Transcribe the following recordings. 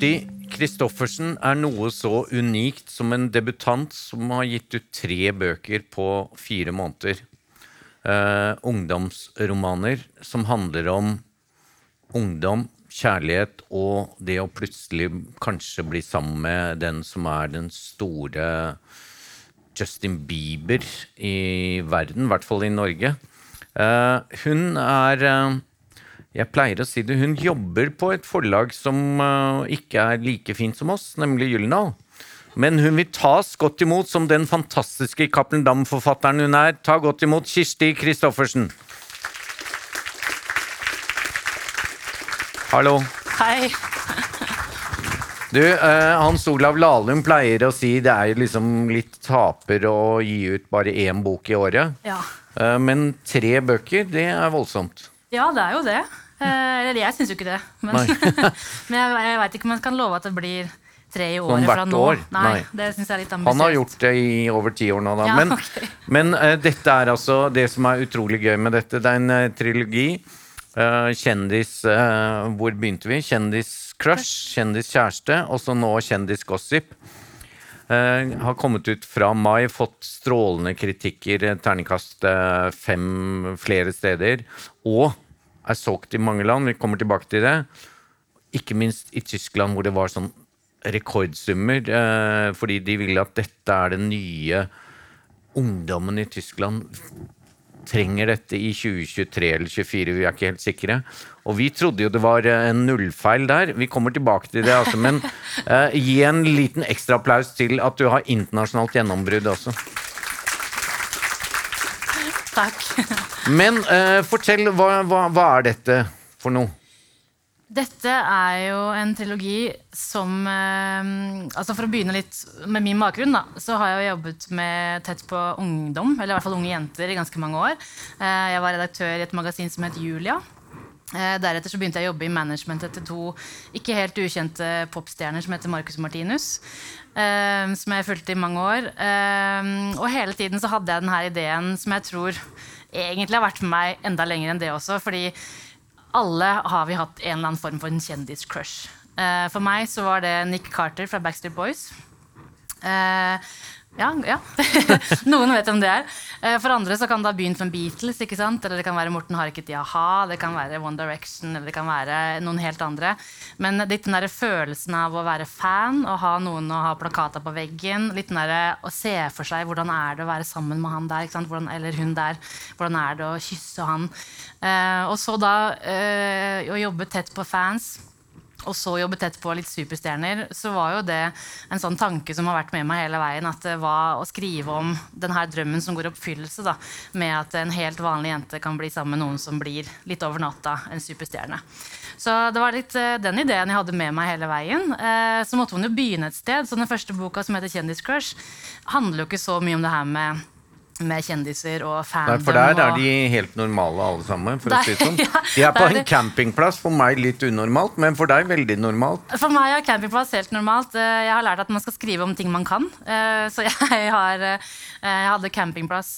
Kirsti Kristoffersen er noe så unikt som en debutant som har gitt ut tre bøker på fire måneder. Uh, ungdomsromaner som handler om ungdom, kjærlighet og det å plutselig kanskje bli sammen med den som er den store Justin Bieber i verden, i hvert fall i Norge. Uh, hun er eh, jeg pleier å si det, hun jobber på et forlag som uh, ikke er like fint som oss, nemlig Gyldendal. Men hun vil tas godt imot som den fantastiske Cappelen Dam-forfatteren hun er. Ta godt imot Kirsti Kristoffersen. Hallo. Hei. Du, eh, Hans Olav Lahlum pleier å si det er liksom litt taper å gi ut bare én bok i året. Ja. Eh, men tre bøker, det er voldsomt. Ja, det er jo det. Eh, Eller jeg syns jo ikke det. Men, men jeg, jeg veit ikke om jeg kan love at det blir tre i året Sånn fra hvert nå. år? Nei, Nei. Han har gjort det i over ti år nå, da. Ja, men okay. men uh, dette er altså det som er utrolig gøy med dette. Det er en uh, trilogi. Uh, kjendis Hvor begynte vi? Kjendiscrush, kjendiskjæreste, og så nå kjendisgossip. Eh, har kommet ut fra mai, fått strålende kritikker, eh, terningkast eh, fem flere steder. Og er solgt i mange land. Vi kommer tilbake til det. Ikke minst i Tyskland, hvor det var sånn rekordsummer. Fordi de ville at dette er den nye ungdommen i Tyskland trenger dette i 2023 eller 2024, vi er ikke helt sikre. Og vi trodde jo det var eh, en nullfeil der. Vi kommer tilbake til det, altså. Men eh, gi en liten ekstra applaus til at du har internasjonalt gjennombrudd også. Takk. Men eh, fortell, hva, hva, hva er dette for noe? Dette er jo en trilogi som eh, altså For å begynne litt med min bakgrunn, da, så har jeg jo jobbet med tett på ungdom, eller i hvert fall unge jenter, i ganske mange år. Eh, jeg var redaktør i et magasin som het Julia. Eh, deretter så begynte jeg å jobbe i managementet til to ikke helt ukjente popstjerner som heter Marcus Martinus. som jeg fulgte i mange år. Og hele tiden så hadde jeg denne ideen som jeg tror egentlig har vært med meg enda lenger enn det også. fordi alle har vi hatt en eller annen form for en kjendiscrush. Eh, for meg så var det Nick Carter fra Backstreet Boys. Eh, ja, ja. Noen vet hvem det er. Eh, for andre så kan det ha begynt med Beatles. ikke sant? Eller det kan være Morten Harket i a-ha, det kan være One Direction eller det kan være noen helt andre. Men litt den der følelsen av å være fan og ha noen å ha plakater på veggen. Litt den der å se for seg hvordan er det å være sammen med han der, ikke sant? Hvordan, eller hun der. Hvordan er det å kysse han. Eh, og så da eh, å jobbe tett på fans og så jobbet etterpå litt superstjerner, så var jo det en sånn tanke som har vært med meg hele veien. At det var å skrive om den her drømmen som går i oppfyllelse. da, Med at en helt vanlig jente kan bli sammen med noen som blir litt over natta en superstjerne. Så det var litt uh, den ideen jeg hadde med meg hele veien. Uh, så måtte man jo begynne et sted. Så den første boka som heter Kjendiscrush, handler jo ikke så mye om det her med med kjendiser og Nei, fandom. for der er de helt normale alle sammen. for å si det sånn. De er på en campingplass, for meg litt unormalt, men for deg veldig normalt. For meg er campingplass helt normalt. Eh, Jeg har lært at man skal skrive om ting man kan. Eh, Så jeg, har, eh, jeg hadde campingplass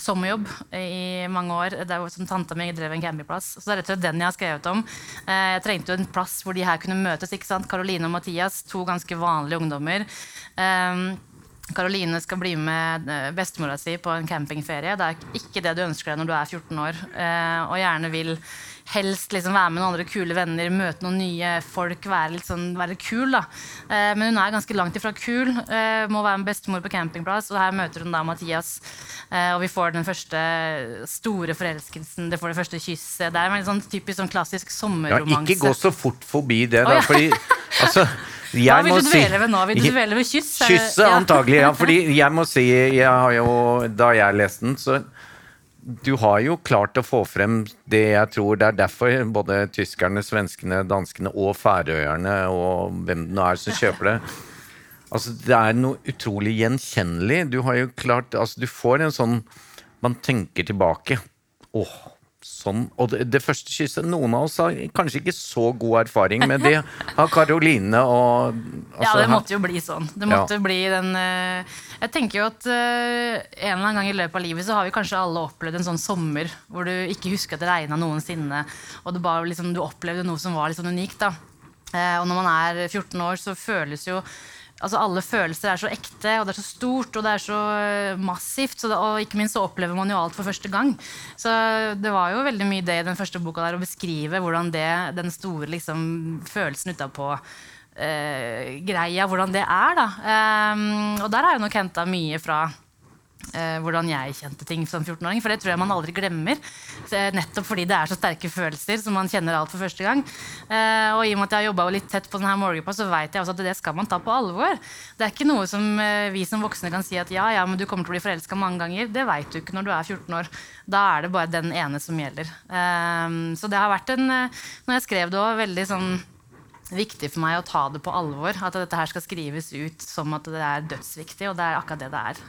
sommerjobb i mange år. Det var som Tanta mi drev en campingplass. Så det er rett og slett den jeg har skrevet om. Jeg trengte jo en plass hvor de her kunne møtes. ikke sant? Karoline og Mathias, to ganske vanlige ungdommer. Karoline skal bli med eh, bestemora si på en campingferie. Det er ikke det du ønsker deg når du er 14 år. eh, Og gjerne vil helst liksom være med noen andre kule venner, møte noen nye folk, være litt sånn, være kul. da. Eh, Men hun er ganske langt ifra kul. eh, Må være med bestemor på campingplass. Og her møter hun da Mathias. eh, Og vi får den første store forelskelsen, det får det første kysset. Det er en sånn typisk sånn klassisk Ja, ikke gå så fort forbi det, da. da. ja. Fordi altså, Hva vil du du si ved nå? Vil du dvele ved kyss? Kysset, ja. antagelig. Ja, fordi jeg må si jeg har jo, Da jeg leste den, så du har jo klart å få frem det jeg tror Det er derfor både tyskerne, svenskene, danskene og færøyerne og hvem det nå er som kjøper det Altså, det er noe utrolig gjenkjennelig. Du har jo klart Altså, du får en sånn Man tenker tilbake. Åh, sånn. Og det, det første kysset Noen av oss har kanskje ikke så god erfaring med det. Har Karoline og Ja, altså, det måtte jo bli sånn. Det måtte Ja. bli den uh, Jeg tenker jo at uh, en eller annen gang i løpet av livet så har vi kanskje alle opplevd en sånn sommer hvor du ikke husker at det regna noensinne, og du, bare liksom, du opplevde noe som var litt sånn unikt. da. Uh, og når man er 14 år, så føles jo altså Alle følelser er så ekte, og det er så stort og det er så eh, massivt. Så det, og ikke minst så opplever man jo alt for første gang. Så det var jo veldig mye det i den første boka der å beskrive hvordan det, den store liksom, følelsen utapå eh, greia, hvordan det er. da. Um, og der har jeg nok henta mye fra hvordan jeg kjente ting som 14-åring. For det tror jeg man aldri glemmer. nettopp fordi det er så sterke følelser som man kjenner alt for første gang. Eh, og i og med at jeg har jobba litt tett på denne målgruppa, så vet jeg også at det skal man ta på alvor. Det er ikke noe som eh, vi som voksne kan si at ja, ja, men du kommer til å bli forelska mange ganger. Det veit du ikke når du er 14 år. Da er det bare den ene som gjelder. Eh, så det har vært en eh, Når jeg skrev det òg, veldig sånn viktig for meg å ta det på alvor. At dette her skal skrives ut som at det er dødsviktig, og det er akkurat det det er.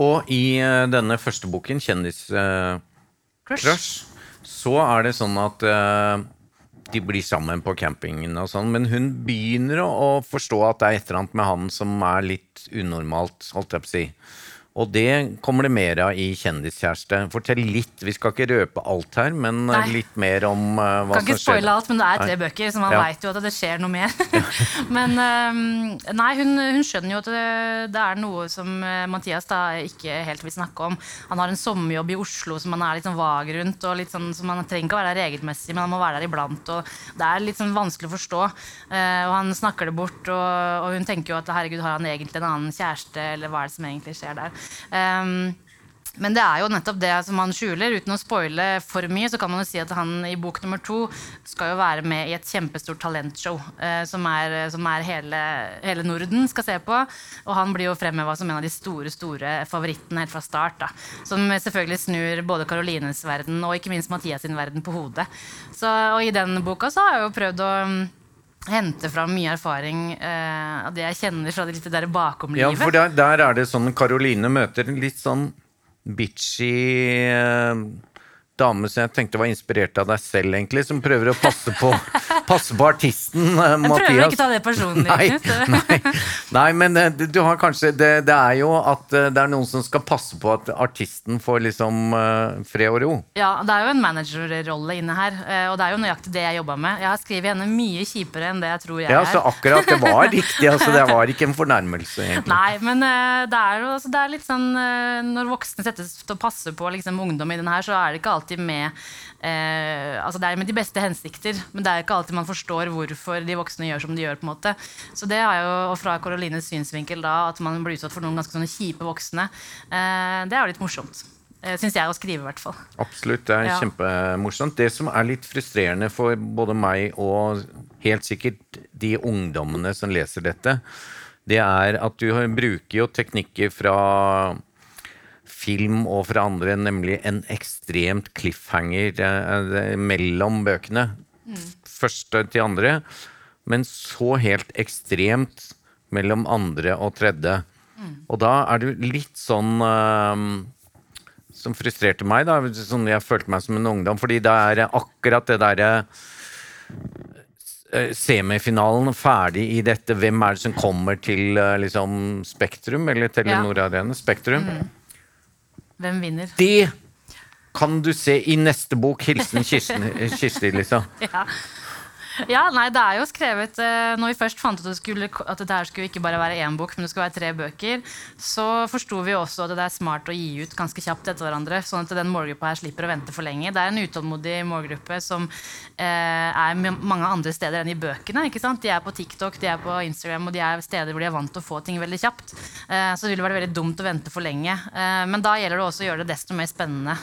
Og i uh, denne første boken, 'Kjendiscrush', uh, så er det sånn at uh, de blir sammen på campingen og sånn, men hun begynner å, å, forstå at det er et eller annet med han som er litt unormalt, holdt jeg på å si. Og det kommer det mer av i 'Kjendiskjæreste'. Fortell litt. Vi skal ikke røpe alt her, men eh, nei. litt mer om uh, hva kan som skjer. Kan ikke spoile alt, men det er tre bøker, så man ja. veit jo at det skjer noe mer. men um, nei, hun, hun, skjønner jo at det, det, er noe som Mathias da ikke helt vil snakke om. Han har en sommerjobb i Oslo som han er litt sånn vag rundt, og litt sånn, så man trenger ikke å være der regelmessig, men han må være der iblant. og Det er litt sånn vanskelig å forstå. Uh, og han snakker det bort, og, og hun tenker jo at herregud, har han egentlig en annen kjæreste, eller hva er det som egentlig skjer der? Um, men det er jo nettopp det som han skjuler. Uten å spoile for mye, så kan man jo si at han i bok nummer to skal jo være med i et kjempestort talentshow eh, som, er, som er hele, hele, Norden skal se på. Og han blir jo fremheva som en av de store store favorittene helt fra start. Da. Som selvfølgelig snur både Karolines verden og ikke minst Mathias sin verden på hodet. Så, og i den boka så har jeg jo prøvd å hente fram mye erfaring eh, av det jeg kjenner fra det litt der bakomlivet. Ja, for der, der, er det sånn Karoline møter litt sånn bitchy eh, dame som jeg tenkte var inspirert av deg selv, egentlig, som prøver å passe på, passe på artisten uh, jeg Mathias. Jeg prøver ikke å ta det personlig. Nei, nei, nei, men uh, du har kanskje det, det, er jo at uh, det er noen som skal passe på at artisten får liksom fred og ro. Ja, det er jo en managerrolle inne her, og det er jo nøyaktig det jeg jobba med. Jeg har skrevet henne mye kjipere enn det jeg tror jeg er. Ja, så akkurat det var riktig. altså Det var ikke en fornærmelse, egentlig. Nei, men det er jo altså, det er litt sånn Når voksne settes til å passe på liksom, ungdom i den her, så er det ikke alltid alltid med eh, altså Det er med de beste hensikter, men det er ikke alltid man forstår hvorfor de voksne gjør som de gjør. på en måte. Så det er jo, og Fra Karolines synsvinkel da, at man blir utsatt for noen ganske sånne kjipe voksne, eh, det er jo litt morsomt. Eh, Syns jeg å skrive, i hvert fall. Absolutt, det er ja. kjempemorsomt. Det som er litt frustrerende for både meg og helt sikkert de ungdommene som leser dette, det er at du bruker jo teknikker fra film og fra andre, nemlig en ekstremt cliffhanger eh, mellom bøkene. Mm. Første til andre, men så helt ekstremt mellom andre og tredje. Mm. Og da er det litt sånn uh, Som frustrerte meg, da. Sånn jeg følte meg som en ungdom. Fordi det er akkurat det derre uh, semifinalen ferdig i dette. Hvem er det som kommer til liksom Spektrum, eller Telenor ja. Arena? Spektrum. Mm. Hvem vinner? Det kan du se i neste bok. Hilsen Kirsti, liksom. ja. Ja, nei, det er jo skrevet uh, Når vi først fant ut at, det skulle, at det her skulle ikke bare være én bok, men det skulle være tre bøker, så forsto vi også at det er smart å gi ut ganske kjapt etter hverandre, sånn at den målgruppa her slipper å vente for lenge. Det er en utålmodig målgruppe som uh, er mange andre steder enn i bøkene. ikke sant? De er på TikTok, de er på Instagram, og de er steder hvor de er vant til å få ting veldig kjapt. Uh, så det ville vært veldig dumt å vente for lenge. men da gjelder det også å gjøre det desto mer spennende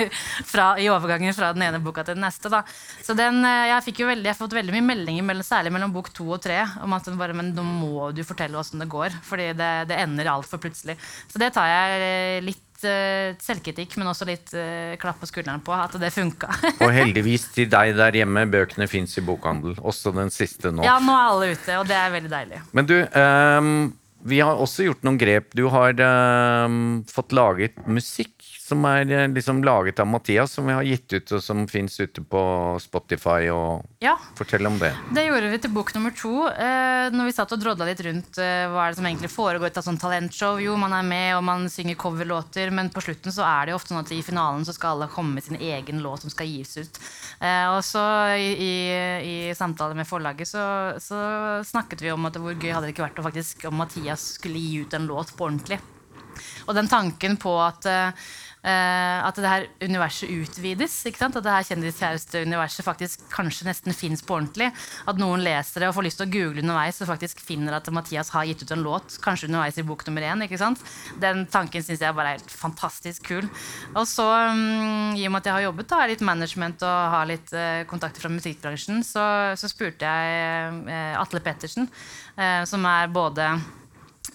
fra, i overgangen fra den ene boka til den neste. Da. Så den, jeg fikk jo veldig, jeg har fått veldig mye meldinger, særlig mellom bok to og tre, om at bare, men nå må du fortelle åssen det går. Fordi det, det ender altfor plutselig. Så det tar jeg eh, litt uh, selvkritikk, men også litt uh, klapp på skulderen på at det funka. og heldigvis til deg der hjemme, bøkene fins i bokhandel. Også den siste nå. Ja, nå er alle ute, og det er veldig deilig. Men du, um, vi har også gjort noen grep. Du har um, fått laget musikk som er eh, liksom laget av Mathias, som vi har gitt ut, og som fins ute på Spotify. og Ja. Fortell om det. Det gjorde vi til bok nummer to. Eh, når vi satt og drodla litt rundt eh, hva er det som egentlig foregår i et sånt talentshow. Jo, man er med og man synger coverlåter, men på slutten så er det jo ofte sånn at i finalen så skal alle komme med sin egen låt som skal gis ut. Eh, og så i, i, i samtale med forlaget så, så snakket vi om at hvor gøy hadde det ikke vært å faktisk om Mathias skulle gi ut en låt på ordentlig. Og den tanken på at, eh, at det her universet utvides. At det her kjendiskjæreste-universet faktisk kanskje nesten fins på ordentlig. At noen leser det og får lyst til å google underveis og faktisk finner at Mathias har gitt ut en låt. Kanskje underveis i bok nummer én. Den tanken syns jeg bare er helt fantastisk kul. Og så, mm, i og med at jeg har jobbet da, litt management og har litt uh, kontakter fra musikkbransjen, så, så spurte jeg uh, Atle Pettersen, uh, som er både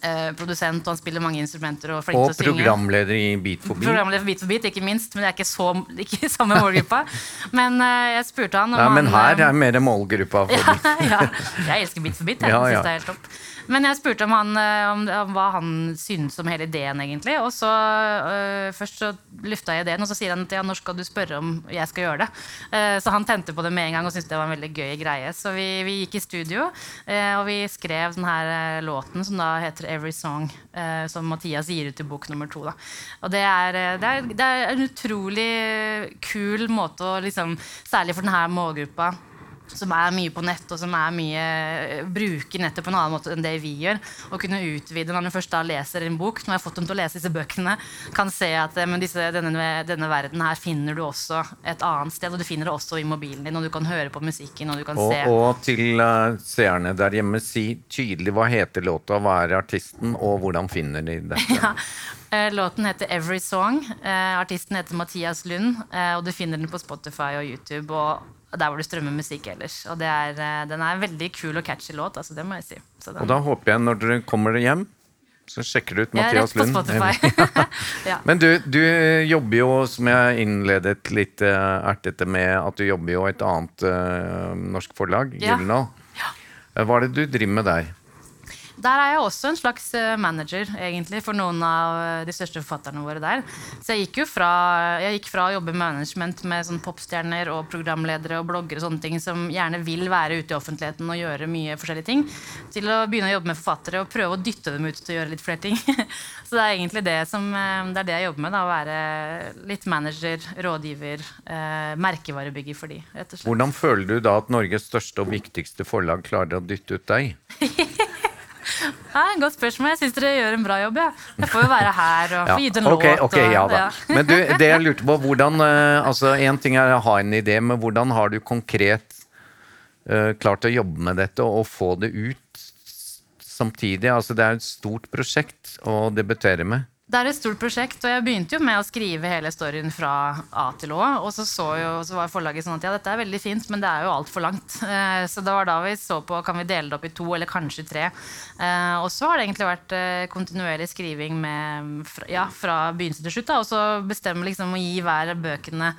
eh, produsent, og han spiller mange instrumenter. Og, Og programleder i Beat for beat. Programleder for Beat for Beat, ikke minst. Men det er ikke, så, ikke i samme målgruppa. Men eh, jeg spurte han om Nei, men han her eh, er mer målgruppa. For ja, ja. Jeg elsker Beat for Beat. Jeg Ja, ja. det er helt topp. Men jeg spurte om, han, eh, om, om hva han syntes om hele ideen, egentlig. Og så øh, Først så lufta jeg ideen, og så sier han at ja, når skal du spørre om jeg skal gjøre det? Uh, så han tente på det med en gang og syntes det var en veldig gøy greie. Så vi, vi gikk i studio, uh, og vi skrev den eh, låten som da heter 'Every Song', uh, som Mathias gir ut i bok nummer to. Da. Og det er, det, er, det er en utrolig kul måte å liksom Særlig for denne målgruppa som er mye på nett, og som er mye bruker nettet på en annen måte enn det vi gjør. Å kunne utvide når du først da leser en bok, når jeg har fått dem til å lese disse bøkene, kan se at eh, men disse, denne, denne verden her finner du også et annet sted, og du finner det også i mobilen din, og du kan høre på musikken, og du kan Og, se og til uh, seerne der hjemme, si tydelig hva heter låta, hva er artisten, og hvordan finner de dette? Ja. Eh, Låten heter Every Song. Eh, Artisten heter Mathias Lund, eh, og du finner den på Spotify og YouTube. og der hvor du strømmer musikk ellers. Og det er, eh, den er en veldig kul og catchy låt. Altså, det må jeg si. Så den, Og da håper jeg, når dere kommer hjem, så sjekker du ut Mathias Lund. Spotify. ja. Men du, du jobber jo, som jeg innledet litt eh, ertete med, at du jobber jo et annet uh, norsk forlag, Ja. Gyldendal. Eh, Hva er det du driver med der? Der er jeg også en slags eh, manager egentlig, for noen av eh, de største forfatterne våre der. Så jeg gikk jo fra, gikk fra å jobbe med management med sånn popstjerner og programledere og bloggere og sånne ting som gjerne vil være ute i offentligheten og gjøre mye forskjellige ting, til å begynne å jobbe med forfattere og prøve å dytte dem ut til å gjøre litt flere ting. Så det er egentlig det som eh, det er det jeg jobber med. Da, å være litt manager, rådgiver, eh, merkevarebygger for de, rett og slett. Hvordan føler du da at Norges største og viktigste forlag klarer å dytte ut deg? Ja, en godt spørsmål. Jeg syns dere gjør en bra jobb. Ja. Jeg får jo være her og få gitt en ok, låt. ok, og, ja da. Men du, det jeg lurte på, hvordan eh, Altså, én ting er å ha en idé, men hvordan har du konkret uh, klart å jobbe med dette og få det ut samtidig? Altså, det er et stort prosjekt å debutere med. Det er et stort prosjekt, og jeg begynte jo med å skrive hele storyen fra A til Å. Og så, så, jo, så var forlaget sånn at ja, dette er veldig fint, men det er jo altfor langt. Eh, så det var da vi så på kan vi dele det opp i to eller kanskje tre. Eh, og så har det egentlig vært eh, kontinuerlig skriving med, ja, fra begynnelse til slutt. Da, og så bestemme liksom å gi hver bøkene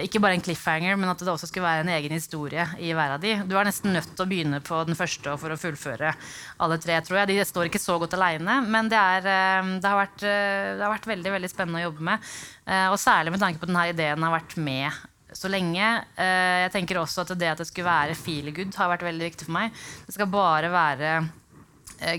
ikke bare en cliffhanger, men at det også skulle være en egen historie i hver av de. Du er nesten nødt til å begynne på den første for å fullføre alle tre, tror jeg. De står ikke så godt aleine, men det, er, eh, det, har vært, eh, det har vært veldig veldig spennende å jobbe med. Eh, Og særlig med tanke på at denne ideen har vært med så lenge. Jeg tenker også at det at det skulle være feel good, har vært veldig viktig for meg. Det skal bare være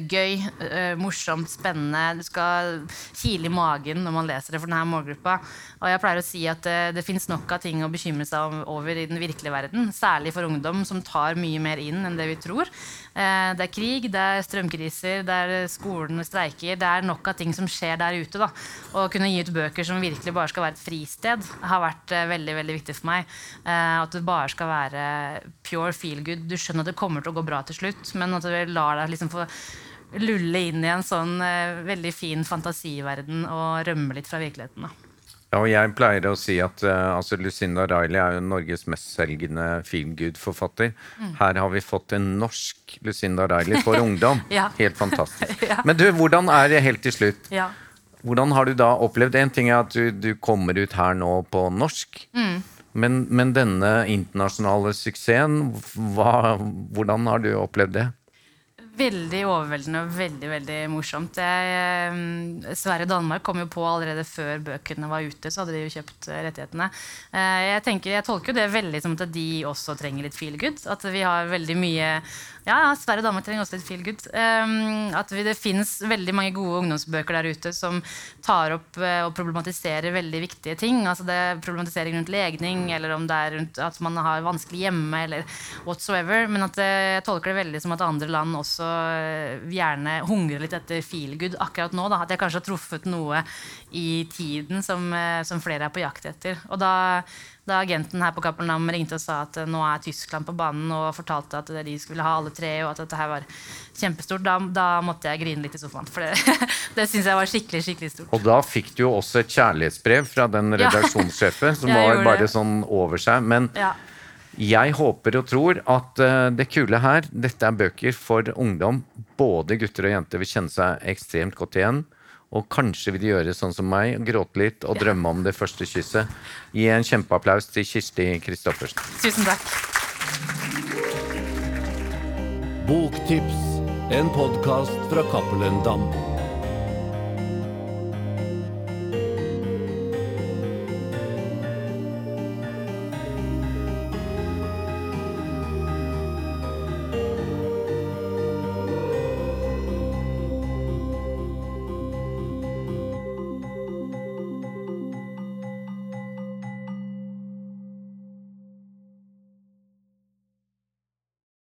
gøy, eh, morsomt, spennende. Du skal kile i magen når man leser det for denne målgruppa. Og jeg pleier å si at eh, det fins nok av ting å bekymre seg over i den virkelige verden. Særlig for ungdom, som tar mye mer inn enn det vi tror. Eh, det er krig, det er strømkriser, det er skolen streiker. Det er nok av ting som skjer der ute. da. Å kunne gi ut bøker som virkelig bare skal være et fristed, har vært eh, veldig veldig viktig for meg. Eh, at det bare skal være pure feel good. Du skjønner at det kommer til å gå bra til slutt, men at du lar deg liksom få lulle inn i en sånn eh, veldig fin fantasiverden og rømme litt fra virkeligheten. da. Ja, og jeg pleier å si at eh, altså Lucinda Riley er jo Norges mestselgende feelgood-forfatter. Mm. Her har vi fått en norsk Lucinda Riley for ungdom. Ja. Helt fantastisk. Ja. Men du, hvordan er det helt til slutt? Ja. Hvordan har du da opplevd En ting er at du, du kommer ut her nå på norsk. Mm. Men, men denne internasjonale suksessen, hva, hvordan har du opplevd det? Veldig overveldende og veldig veldig morsomt. Jeg, eh, Sverige og Danmark kom jo på allerede før bøkene var ute. så hadde de jo kjøpt eh, rettighetene. Eh, jeg, tenker, jeg tolker jo det veldig som at de også trenger litt feel good. At vi har veldig mye ja, ja, Sverige og Danmark trenger også litt feel good. At det fins veldig mange gode ungdomsbøker der ute som tar opp og problematiserer veldig viktige ting. Altså det er Problematisering rundt legning, eller om det er rundt at man har vanskelig hjemme, eller whatsoever. Men at jeg tolker det veldig som at andre land også uh, gjerne hungrer litt etter feelgood akkurat nå. Da. At jeg kanskje har truffet noe i tiden som, som flere er på jakt etter. Og da da agenten her på Capernaum ringte og sa at nå er Tyskland på banen og fortalte at de skulle ha alle tre, og at dette her var kjempestort, da, da måtte jeg grine litt i sofaen. For det, det syns jeg var skikkelig skikkelig stort. Og da fikk du jo også et kjærlighetsbrev fra den redaksjonssjefen, som var bare det. sånn over seg. Men ja. Jeg håper og tror at uh, det kule her, dette er bøker for ungdom. Både gutter og jenter vil kjenne seg ekstremt godt igjen. Og kanskje vil de gjøre sånn som meg, gråte litt og drømme om det første kysset. Gi en kjempeapplaus til Kirsti Kristoffersen. Tusen takk. Boktips, en podkast fra Cappelen Dam.